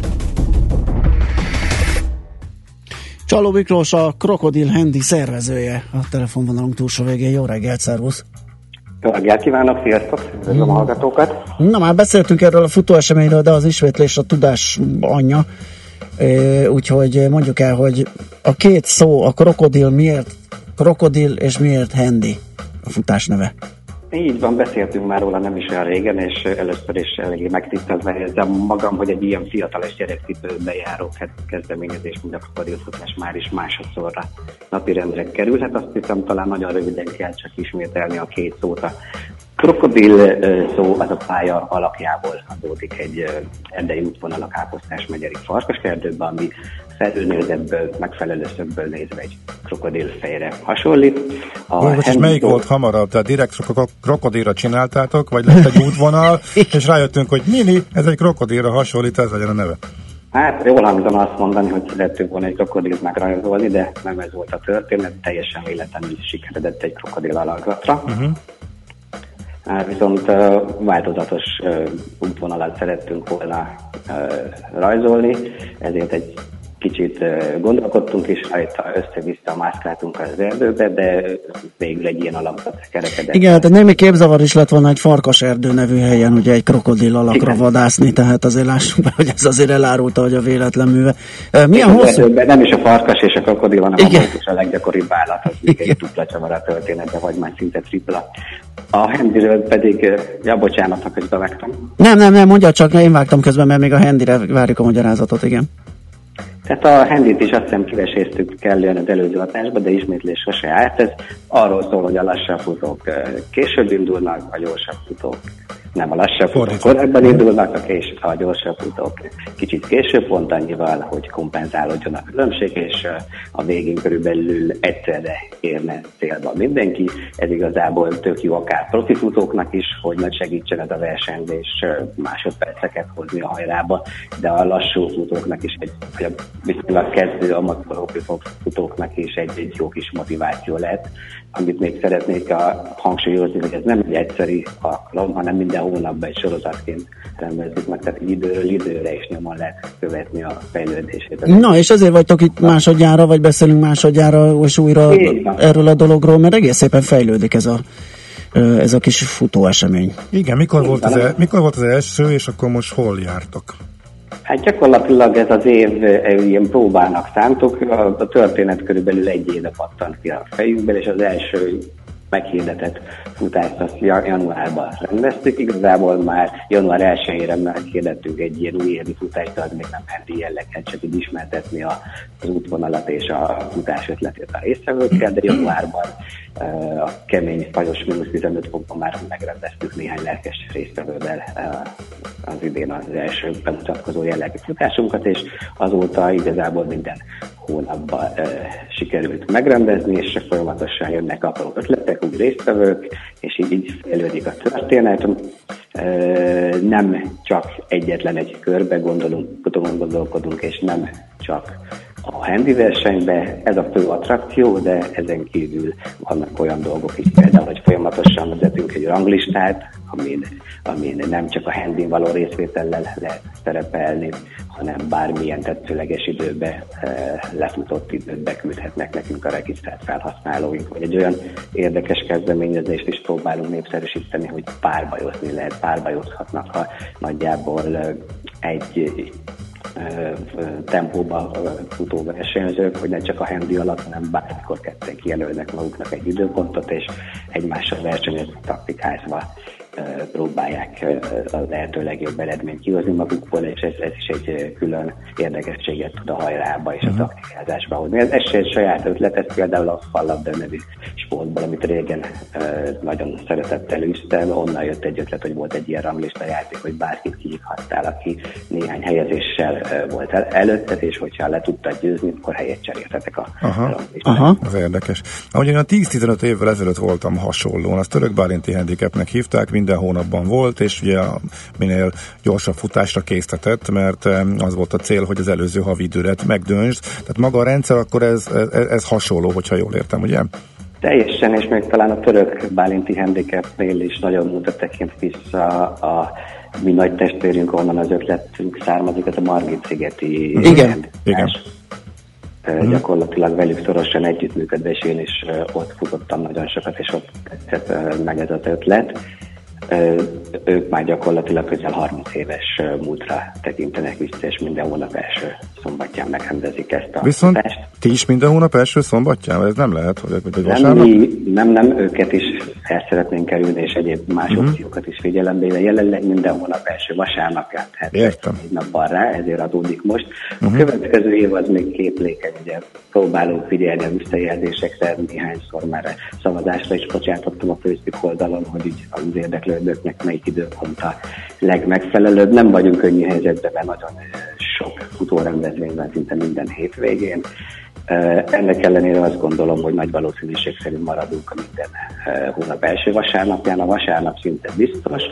Csaló Miklós a Krokodil Handy szervezője a telefonvonalunk túlsó végén. Jó reggelt, szervusz! Jó reggelt kívánok, sziasztok! Üdvözlöm a hallgatókat! Na már beszéltünk erről a futóeseményről, de az ismétlés a tudás anyja. Úgyhogy mondjuk el, hogy a két szó, a krokodil miért krokodil és miért handy a futás neve? Így van, beszéltünk már róla nem is olyan régen, és először is eléggé megtisztelve érzem magam, hogy egy ilyen fiatalos gyerekcipőbe járó kezdeményezés, mint a krokodilfutás már is másodszorra napirendre kerül. Hát azt hiszem talán nagyon röviden kell csak ismételni a két szót. A krokodil szó az a pálya alakjából adódik egy erdei útvonal a Káposztás megyeri farkaskertőben, ami felülnézebből, megfelelő szögből nézve egy krokodil fejre hasonlít. A Most és melyik volt hamarabb? Tehát direkt krokodilra csináltátok, vagy lett egy útvonal, és rájöttünk, hogy mini, ez egy krokodilra hasonlít, ez legyen a neve. Hát jól hangzana azt mondani, hogy szerettünk volna egy krokodilt megrajzolni, de nem ez volt a történet, teljesen véletlenül sikeredett egy krokodil alakzatra. Uh-huh. Hát viszont változatos útvonalat szerettünk volna rajzolni, ezért egy kicsit gondolkodtunk, és rajta össze-vissza mászkáltunk az erdőbe, de végül egy ilyen alapot kerekedett. Igen, hát némi képzavar is lett volna egy farkas erdő nevű helyen, ugye egy krokodil alakra Igen. vadászni, tehát azért lássuk be, hogy ez azért elárulta, hogy a véletlen műve. Milyen hosszú? Erdőben nem is a farkas és a krokodil, hanem Igen. a a leggyakoribb állat, az egy dupla csavar a történetbe, vagy már szinte tripla. A hendiről pedig, ja bocsánat, ha közbevágtam. Nem, nem, nem, mondja csak, én vágtam közben, mert még a hendire várjuk a magyarázatot, igen. Tehát a handit is azt hiszem kiveséztük kellően az előző adásba, de ismétlés sose állt. Ez arról szól, hogy a lassabb futók később indulnak, a gyorsabb futók nem a lassabb futók korábban indulnak, a, kés, a gyorsabb futók kicsit később, pont annyival, hogy kompenzálódjon a különbség, és a végén körülbelül egyszerre érne célba mindenki. Ez igazából tök jó akár profi futóknak is, hogy nagy segítsen ez a versenyzés másodperceket hozni a hajrába, de a lassú futóknak is, egy, vagy a viszonylag kezdő amatőr futóknak is egy, egy jó kis motiváció lehet. Amit még szeretnék a, hangsúlyozni, hogy ez nem egy egyszerű alkalom, hanem minden hónapban egy sorozatként rendezzük meg, tehát időről időre is nyomon lehet követni a fejlődését. Na, és ezért vagytok itt másodjára, vagy beszélünk másodjára, és újra erről a dologról, mert egész szépen fejlődik ez a ez a kis futó esemény. Igen, mikor volt, az el, mikor volt az első, és akkor most hol jártok? Hát gyakorlatilag ez az év ilyen próbának szántok. A, a történet körülbelül egy éve pattant ki a fejünkben, és az első meghirdetett futást azt januárban rendeztük. Igazából már január 1-ére meghirdettünk egy ilyen új évi futást, az még nem heti jelleget, csak így ismertetni az útvonalat és a futás ötletét a résztvevőkkel, de januárban a kemény, fagyos mínusz 15 fokban már megrendeztük néhány lelkes résztvevővel az idén az első bemutatkozó jellegű futásunkat, és azóta igazából minden hónapban sikerült megrendezni, és folyamatosan jönnek apró ötletek, úgy résztvevők, és így, így fejlődik a történet. Nem csak egyetlen egy körbe gondolunk, gondolkodunk, és nem csak a handi versenybe, ez a fő attrakció, de ezen kívül vannak olyan dolgok is, például, hogy folyamatosan vezetünk egy ranglistát, amin, amin nem csak a handin való részvétellel lehet szerepelni, hanem bármilyen tetszőleges időbe e, lefutott időt beküldhetnek nekünk a regisztrált felhasználóink, vagy egy olyan érdekes kezdeményezést is próbálunk népszerűsíteni, hogy párbajozni lehet, párbajozhatnak, ha nagyjából eh, egy tempóba futó versenyzők, hogy ne csak a handi alatt, hanem bármikor ketten kijelölnek maguknak egy időpontot, és egymással versenyezni taktikázva próbálják a lehető legjobb eredményt kihozni magukból, és ez, ez is egy külön érdekességet tud a hajrába és a uh-huh. taktikázásba hozni. Ez, ez egy saját ötlet, ez például a fallabda nevű sportból, amit régen nagyon szeretett előztem, onnan jött egy ötlet, hogy volt egy ilyen ranglista játék, hogy bárkit kihívhattál, aki néhány helyezéssel volt el, előtted, és hogyha le tudtad győzni, akkor helyet cseréltetek a Aha. Aha. Az érdekes. Ahogy én a 10-15 évvel ezelőtt voltam hasonlóan, azt török bálinti handicapnek hívták, minden hónapban volt, és ugye minél gyorsabb futásra késztetett, mert az volt a cél, hogy az előző havi időret megdöntsd. Tehát maga a rendszer, akkor ez, ez, ez hasonló, hogyha jól értem, ugye? Teljesen, és még talán a török bálinti handicapnél is nagyon mutat tekint vissza a mi nagy testvérünk, onnan az ötletünk származik, ez a Margit szigeti Igen, igen. Uh-huh. Gyakorlatilag velük szorosan együttműködve, és én is ott futottam nagyon sokat, és ott tetszett meg ez az ötlet ők már gyakorlatilag közel 30 éves múltra tekintenek vissza, és minden hónap első szombatján megrendezik ezt a Viszont fest. ti is minden hónap első szombatján? Ez nem lehet, hogy, hogy nem, mi, nem, nem, őket is el szeretnénk kerülni, és egyéb más uh-huh. opciókat is figyelembe véve. Jelenleg minden hónap első vasárnapján, tehát Értem. egy nappal rá, ezért adódik most. Uh-huh. A következő év az még képlékeny, ugye próbálunk figyelni a visszajelzésekre, néhányszor már szavazásra is bocsátottam a Facebook oldalon, hogy így az érdeklődőknek melyik időpont a legmegfelelőbb. Nem vagyunk könnyű helyzetben, mert nagyon sok futórendezvény van szinte minden hétvégén. Ennek ellenére azt gondolom, hogy nagy valószínűség szerint maradunk a minden hónap első vasárnapján, a vasárnap szinte biztos,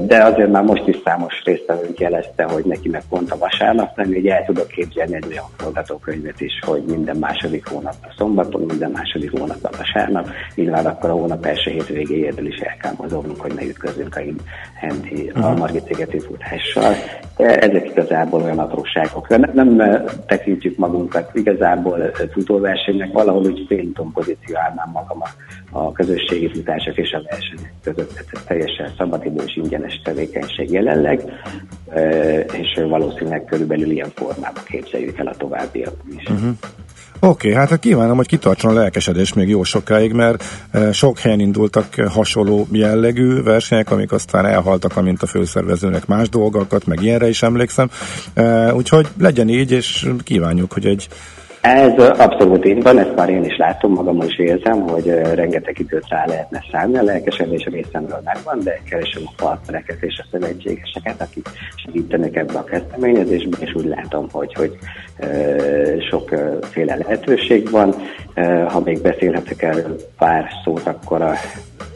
de azért már most is számos résztvevőnk jelezte, hogy neki meg pont a vasárnap lenni, hogy el tudok képzelni egy olyan forgatókönyvet is, hogy minden második hónap a szombaton, minden második hónap a vasárnap, nyilván akkor a hónap első hétvégéjéről is el kell mozognunk, hogy ne ütközünk a, Hendi, a mhm. Margit szigeti futással. Ezek igazából olyan apróságok. Nem, nem tekintjük magunkat igazán igazából futóversenynek valahol úgy félúton pozícionálnám magam a, a közösségi futások és a versenyek között. Ez teljesen szabadidő és ingyenes tevékenység jelenleg, és valószínűleg körülbelül ilyen formában képzeljük el a továbbiakban is. Uh-huh. Oké, okay, hát kívánom, hogy kitartson a lelkesedés még jó sokáig, mert sok helyen indultak hasonló jellegű versenyek, amik aztán elhaltak, amint a főszervezőnek más dolgokat, meg ilyenre is emlékszem. Úgyhogy legyen így, és kívánjuk, hogy egy ez abszolút így van, ezt már én is látom, magam is érzem, hogy rengeteg időt rá lehetne szállni, a lelkesedés részemről megvan, de keresem a partnereket és a szövetségeseket, akik segítenek ebbe a kezdeményezésbe, és úgy látom, hogy, hogy sokféle lehetőség van. Ha még beszélhetek erről pár szót, akkor a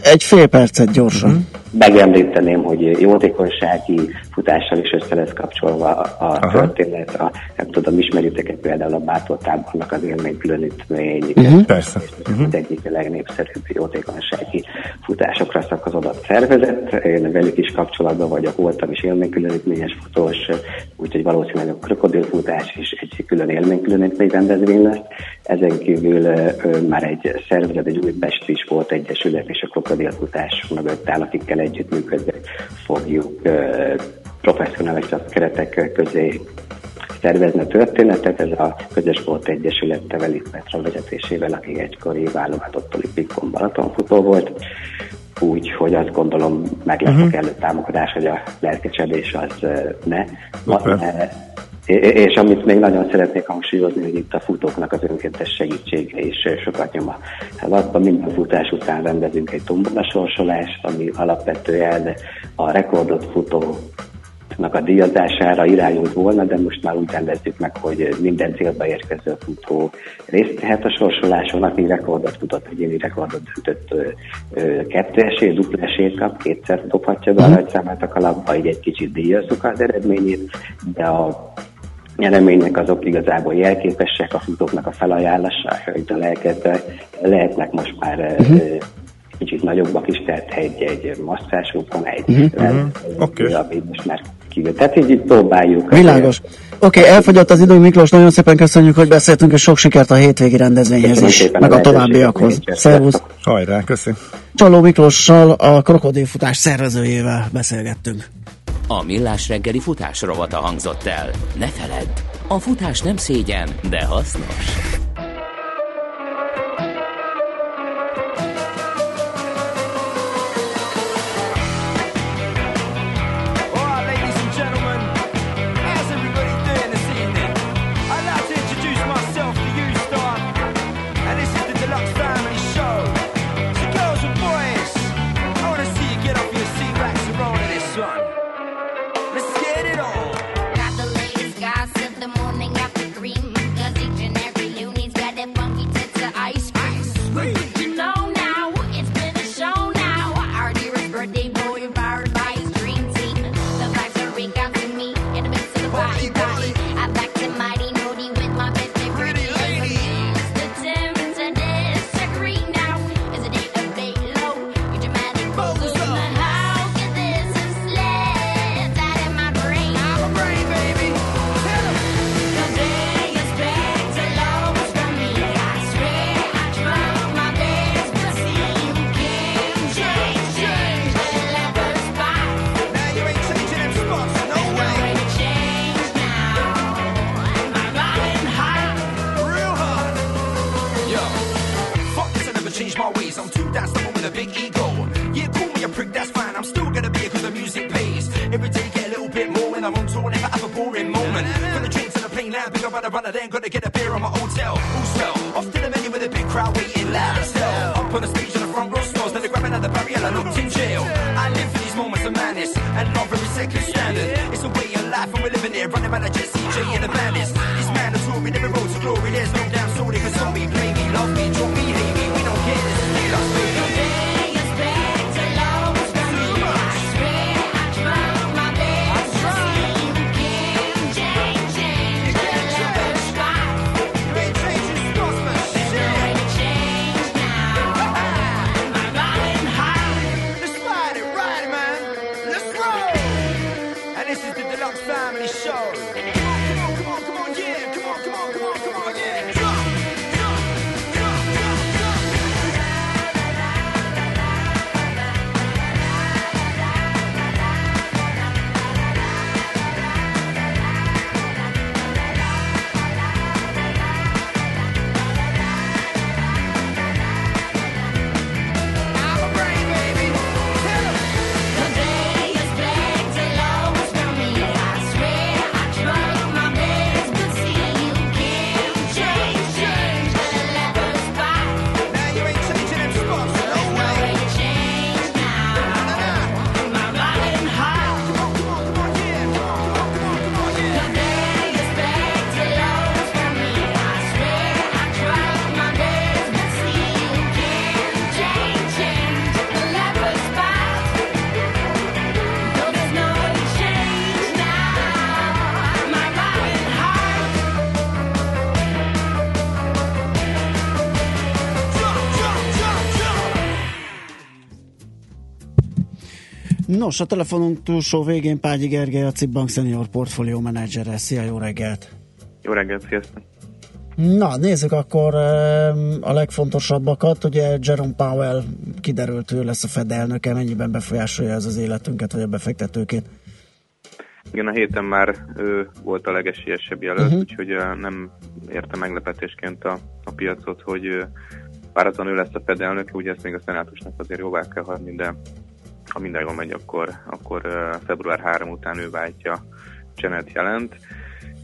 egy fél percet gyorsan. Mm-hmm. Megemlíteném, hogy jótékonysági futással is össze lesz kapcsolva a Aha. történet. A, nem tudom, ismeritek például a bátortábornak az élménykülönítmény. Mm-hmm. Persze. Mm-hmm. Az egyik legnépszerűbb jótékonysági futásokra szakaszodott szervezet. Én velük is kapcsolatban vagyok, voltam is élménykülönítményes futós, úgyhogy valószínűleg a krokodilfutás is egy külön élménykülönítmény rendezvény lesz. Ezen kívül már egy szervezet, egy új Pesti Sport Egyesület és a krokodilfutás mögött áll, akikkel együttműködve fogjuk professzionális keretek közé szervezni a történetet. Ez a Közös Sport Egyesület Tevelit Petra vezetésével, aki egykori válogatott olimpikon Balatonfutó volt. Úgy, azt gondolom meg lesz uh-huh. a kellő támogatás, hogy a lelkesedés az ne. Okay. És amit még nagyon szeretnék hangsúlyozni, hogy itt a futóknak az önkéntes segítsége is sokat nyom a feladban. Minden futás után rendezünk egy tombola sorsolást, ami alapvetően a rekordot futó a díjazására irányult volna, de most már úgy rendezzük meg, hogy minden célba érkező futó részt vehet a sorsoláson, aki rekordot futott, egyéni rekordot döntött kettő esély, dupla esélyt kap, kétszer dobhatja be a nagy számát a kalapba, így egy kicsit díjazzuk az eredményét, de a nyereménynek azok igazából jelképesek, a futóknak a felajánlásaitól elkezdve lehetnek most már uh-huh. kicsit nagyobbak is, tehát egy, egy masszásokon, egy uh-huh. okay. ami most már kívül. Tehát így, így próbáljuk. Világos. Oké, okay, elfogyott az idő, Miklós, nagyon szépen köszönjük, hogy beszéltünk, és sok sikert a hétvégi rendezvényhez is, meg a továbbiakhoz. Szervusz! Hajrá, köszi! Csaló Miklóssal, a krokodilfutás szervezőjével beszélgettünk. A Millás reggeli futás rovata hangzott el. Ne feledd, a futás nem szégyen, de hasznos. Nos, a telefonunk túlsó végén Págyi Gergely, a Cibbank Senior Portfolio Manager. Szia, jó reggelt! Jó reggelt, sziasztok! Na, nézzük akkor a legfontosabbakat. Ugye Jerome Powell kiderült, ő lesz a Fed elnöke, mennyiben befolyásolja ez az életünket, vagy a befektetőkét? Igen, a héten már ő volt a legesélyesebb jelölt, uh-huh. úgyhogy nem érte meglepetésként a, a piacot, hogy váratlan ő lesz a Fed elnöke, ugye ezt még a szenátusnak azért jóvá kell hagyni, de ha minden jól megy, akkor, akkor február 3 után ő váltja Janet jelent.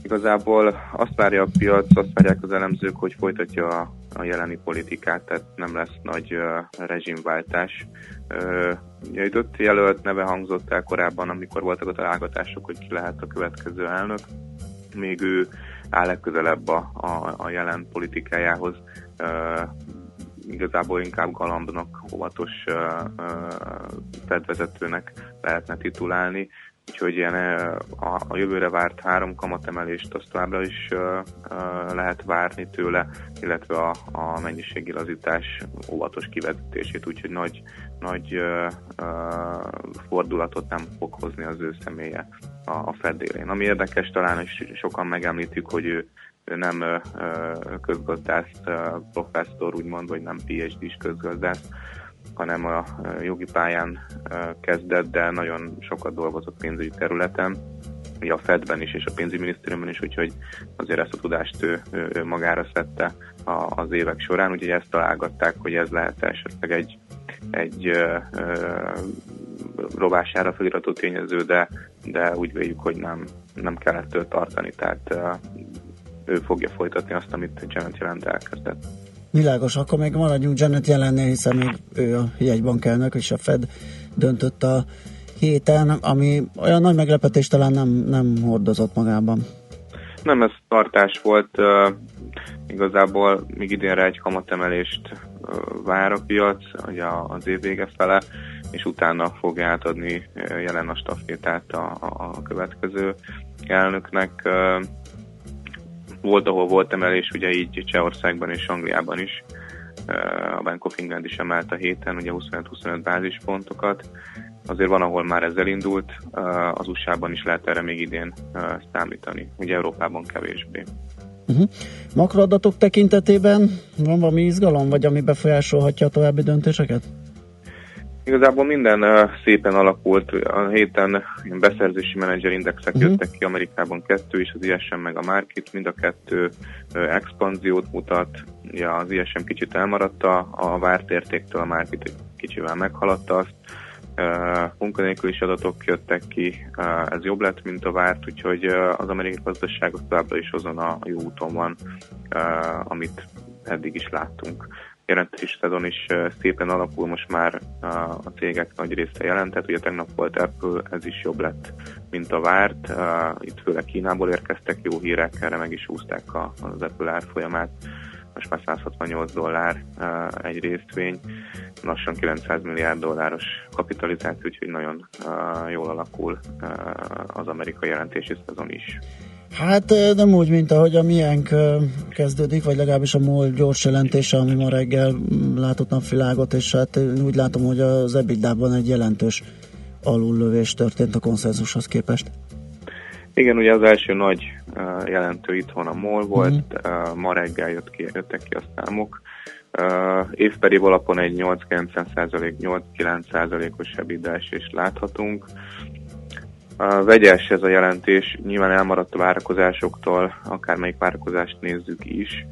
Igazából azt várja a piac, azt várják az elemzők, hogy folytatja a, a jeleni politikát, tehát nem lesz nagy uh, rezsimváltás. Uh, ugye egy öt jelölt neve hangzott el korábban, amikor voltak a találgatások, hogy ki lehet a következő elnök. Még ő áll legközelebb a, a, a jelen politikájához. Uh, igazából inkább galambnak, óvatos fedvezetőnek lehetne titulálni. Úgyhogy ilyen a, a jövőre várt három kamatemelést azt továbbra is lehet várni tőle, illetve a, a mennyiségi lazítás óvatos kivezetését, úgyhogy nagy, nagy fordulatot nem fog hozni az ő személye a, a Fed élén. Ami érdekes talán, és sokan megemlítik, hogy ő nem ö, ö, közgazdász ö, professzor, úgymond, vagy nem PhD-s közgazdász, hanem a jogi pályán kezdett, de nagyon sokat dolgozott pénzügyi területen, ugye a Fedben is és a pénzügyminisztériumban is, úgyhogy azért ezt a tudást ő, ő, magára szedte a, az évek során, úgyhogy ezt találgatták, hogy ez lehet esetleg egy, egy ö, ö, rovására felirató tényező, de, de úgy véljük, hogy nem, nem kell ettől tartani, tehát ő fogja folytatni azt, amit Janet jelent elkezdett. Világos, akkor még maradjunk Janet jelennél, hiszen még ő a jegybankelnök, és a Fed döntött a héten, ami olyan nagy meglepetés talán nem, nem hordozott magában. Nem, ez tartás volt, Igazából még idénre egy kamatemelést vár a piac, ugye az év vége fele, és utána fogja átadni ö, jelen a stafétát a, a, a következő elnöknek. Volt, ahol volt emelés, ugye így Csehországban és Angliában is. A Bank of England is emelt a héten, ugye 25-25 bázispontokat. Azért van, ahol már ez elindult, az USA-ban is lehet erre még idén számítani, ugye Európában kevésbé. Uh-huh. Makroadatok tekintetében van valami izgalom, vagy ami befolyásolhatja a további döntéseket? Igazából minden uh, szépen alakult. A héten beszerzési menedzser indexek Mhm. uh-huh. jöttek ki, Amerikában kettő is, az ISM meg a Market, mind a kettő uh, expanziót mutat. Ja, az ISM kicsit elmaradt a, várt értéktől, a Market egy kicsivel meghaladta azt. Uh, munkanélkülis adatok jöttek ki, uh, ez jobb lett, mint a várt, úgyhogy uh, az amerikai gazdaság az továbbra is azon a jó úton van, amit eddig is láttunk jelentés szezon is szépen alakul, most már a cégek nagy része jelentett, ugye tegnap volt Apple, ez is jobb lett, mint a várt, itt főleg Kínából érkeztek jó hírek, erre meg is húzták az Apple árfolyamát, most már 168 dollár egy részvény, lassan 900 milliárd dolláros kapitalizáció, úgyhogy nagyon jól alakul az amerikai jelentési szezon is. Hát nem úgy, mint ahogy a miénk kezdődik, vagy legalábbis a MOL gyors jelentése, ami ma reggel mm, látott napvilágot, és hát én úgy látom, hogy az EBITDA-ban egy jelentős alullövés történt a konszenzushoz képest. Igen, ugye az első nagy jelentő itthon a MOL volt, uh, ma reggel jött ki, jöttek ki a számok. Évperi alapon egy 8-9%-8-9%-os ebidás is láthatunk. Vegyes ez a jelentés, nyilván elmaradt a várakozásoktól, akármelyik várakozást nézzük is.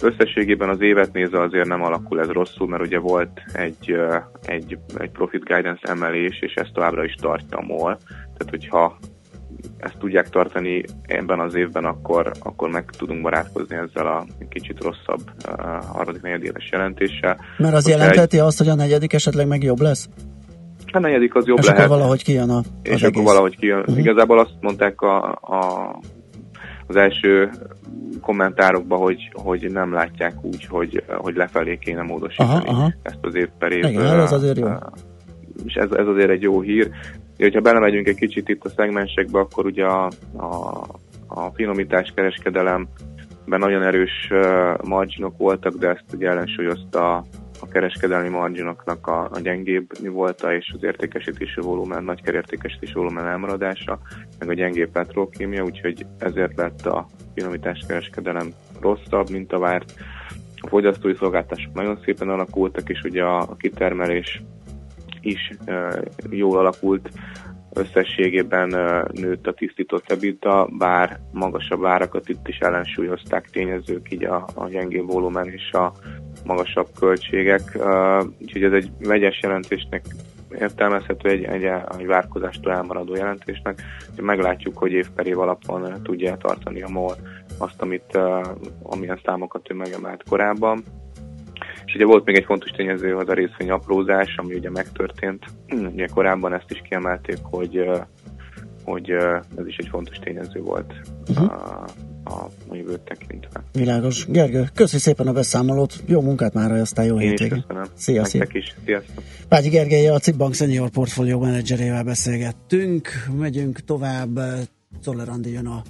Összességében az évet nézve azért nem alakul ez rosszul, mert ugye volt egy, egy, egy profit guidance emelés, és ezt továbbra is tartja MOL. Tehát, hogyha ezt tudják tartani ebben az évben, akkor, akkor meg tudunk barátkozni ezzel a kicsit rosszabb harmadik negyedéves jelentéssel. Mert az Hogyha jelentheti azt, hogy a negyedik esetleg meg jobb lesz? Egy, a negyedik az jobb és lehet. akkor valahogy kijön a, az és egész. akkor valahogy kijön. Uh-huh. Igazából azt mondták a, a, az első kommentárokban, hogy, hogy nem látják úgy, hogy, hogy lefelé kéne módosítani Aha, aha. ezt az év per év. Igen, ez azért jó. uh, És ez, ez azért egy jó hír. Hogyha belemegyünk egy kicsit itt a szegmensekbe, akkor ugye a, a, a finomítás kereskedelemben nagyon erős uh, marginok voltak, de ezt ugye ellensúlyozta a, kereskedelmi marginoknak a, a gyengébb volta, és az értékesítési volumen, nagy kerértékesítési volumen elmaradása, meg a gyengébb petrokémia, úgyhogy ezért lett a finomítás kereskedelem rosszabb, mint a várt. A fogyasztói szolgáltatások nagyon szépen alakultak, és ugye a, a kitermelés is uh, jól alakult, összességében nőtt a tisztított EBITDA, bár magasabb árakat itt is ellensúlyozták tényezők, így a, a gyengébb volumen és a magasabb költségek. Uh, úgyhogy ez egy vegyes jelentésnek értelmezhető egy, egy, egy várkozástól elmaradó jelentésnek. Meglátjuk, hogy év per év alapon tudja tartani a MOL azt, amit, uh, amilyen számokat ő megemelt korábban. És ugye volt még egy fontos tényező, az a részvény aprózás, ami ugye megtörtént. Ugye korábban ezt is kiemelték, hogy, uh, hogy ez is egy fontos tényező volt uh-huh. a, a, jövőt tekintve. Világos. Gergő, köszi szépen a beszámolót, jó munkát már, aztán jó Én hétvégét. Szia, szia. Is. Sziasztok. Págyi Gergely, a Cibbank Senior Portfolio menedzserével beszélgettünk. Megyünk tovább. Czoller Andi jön a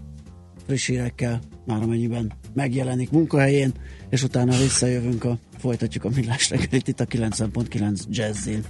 friss hírekkel, már amennyiben megjelenik munkahelyén, és utána visszajövünk, a, folytatjuk a millás reggelit itt a 90.9 Jazzin.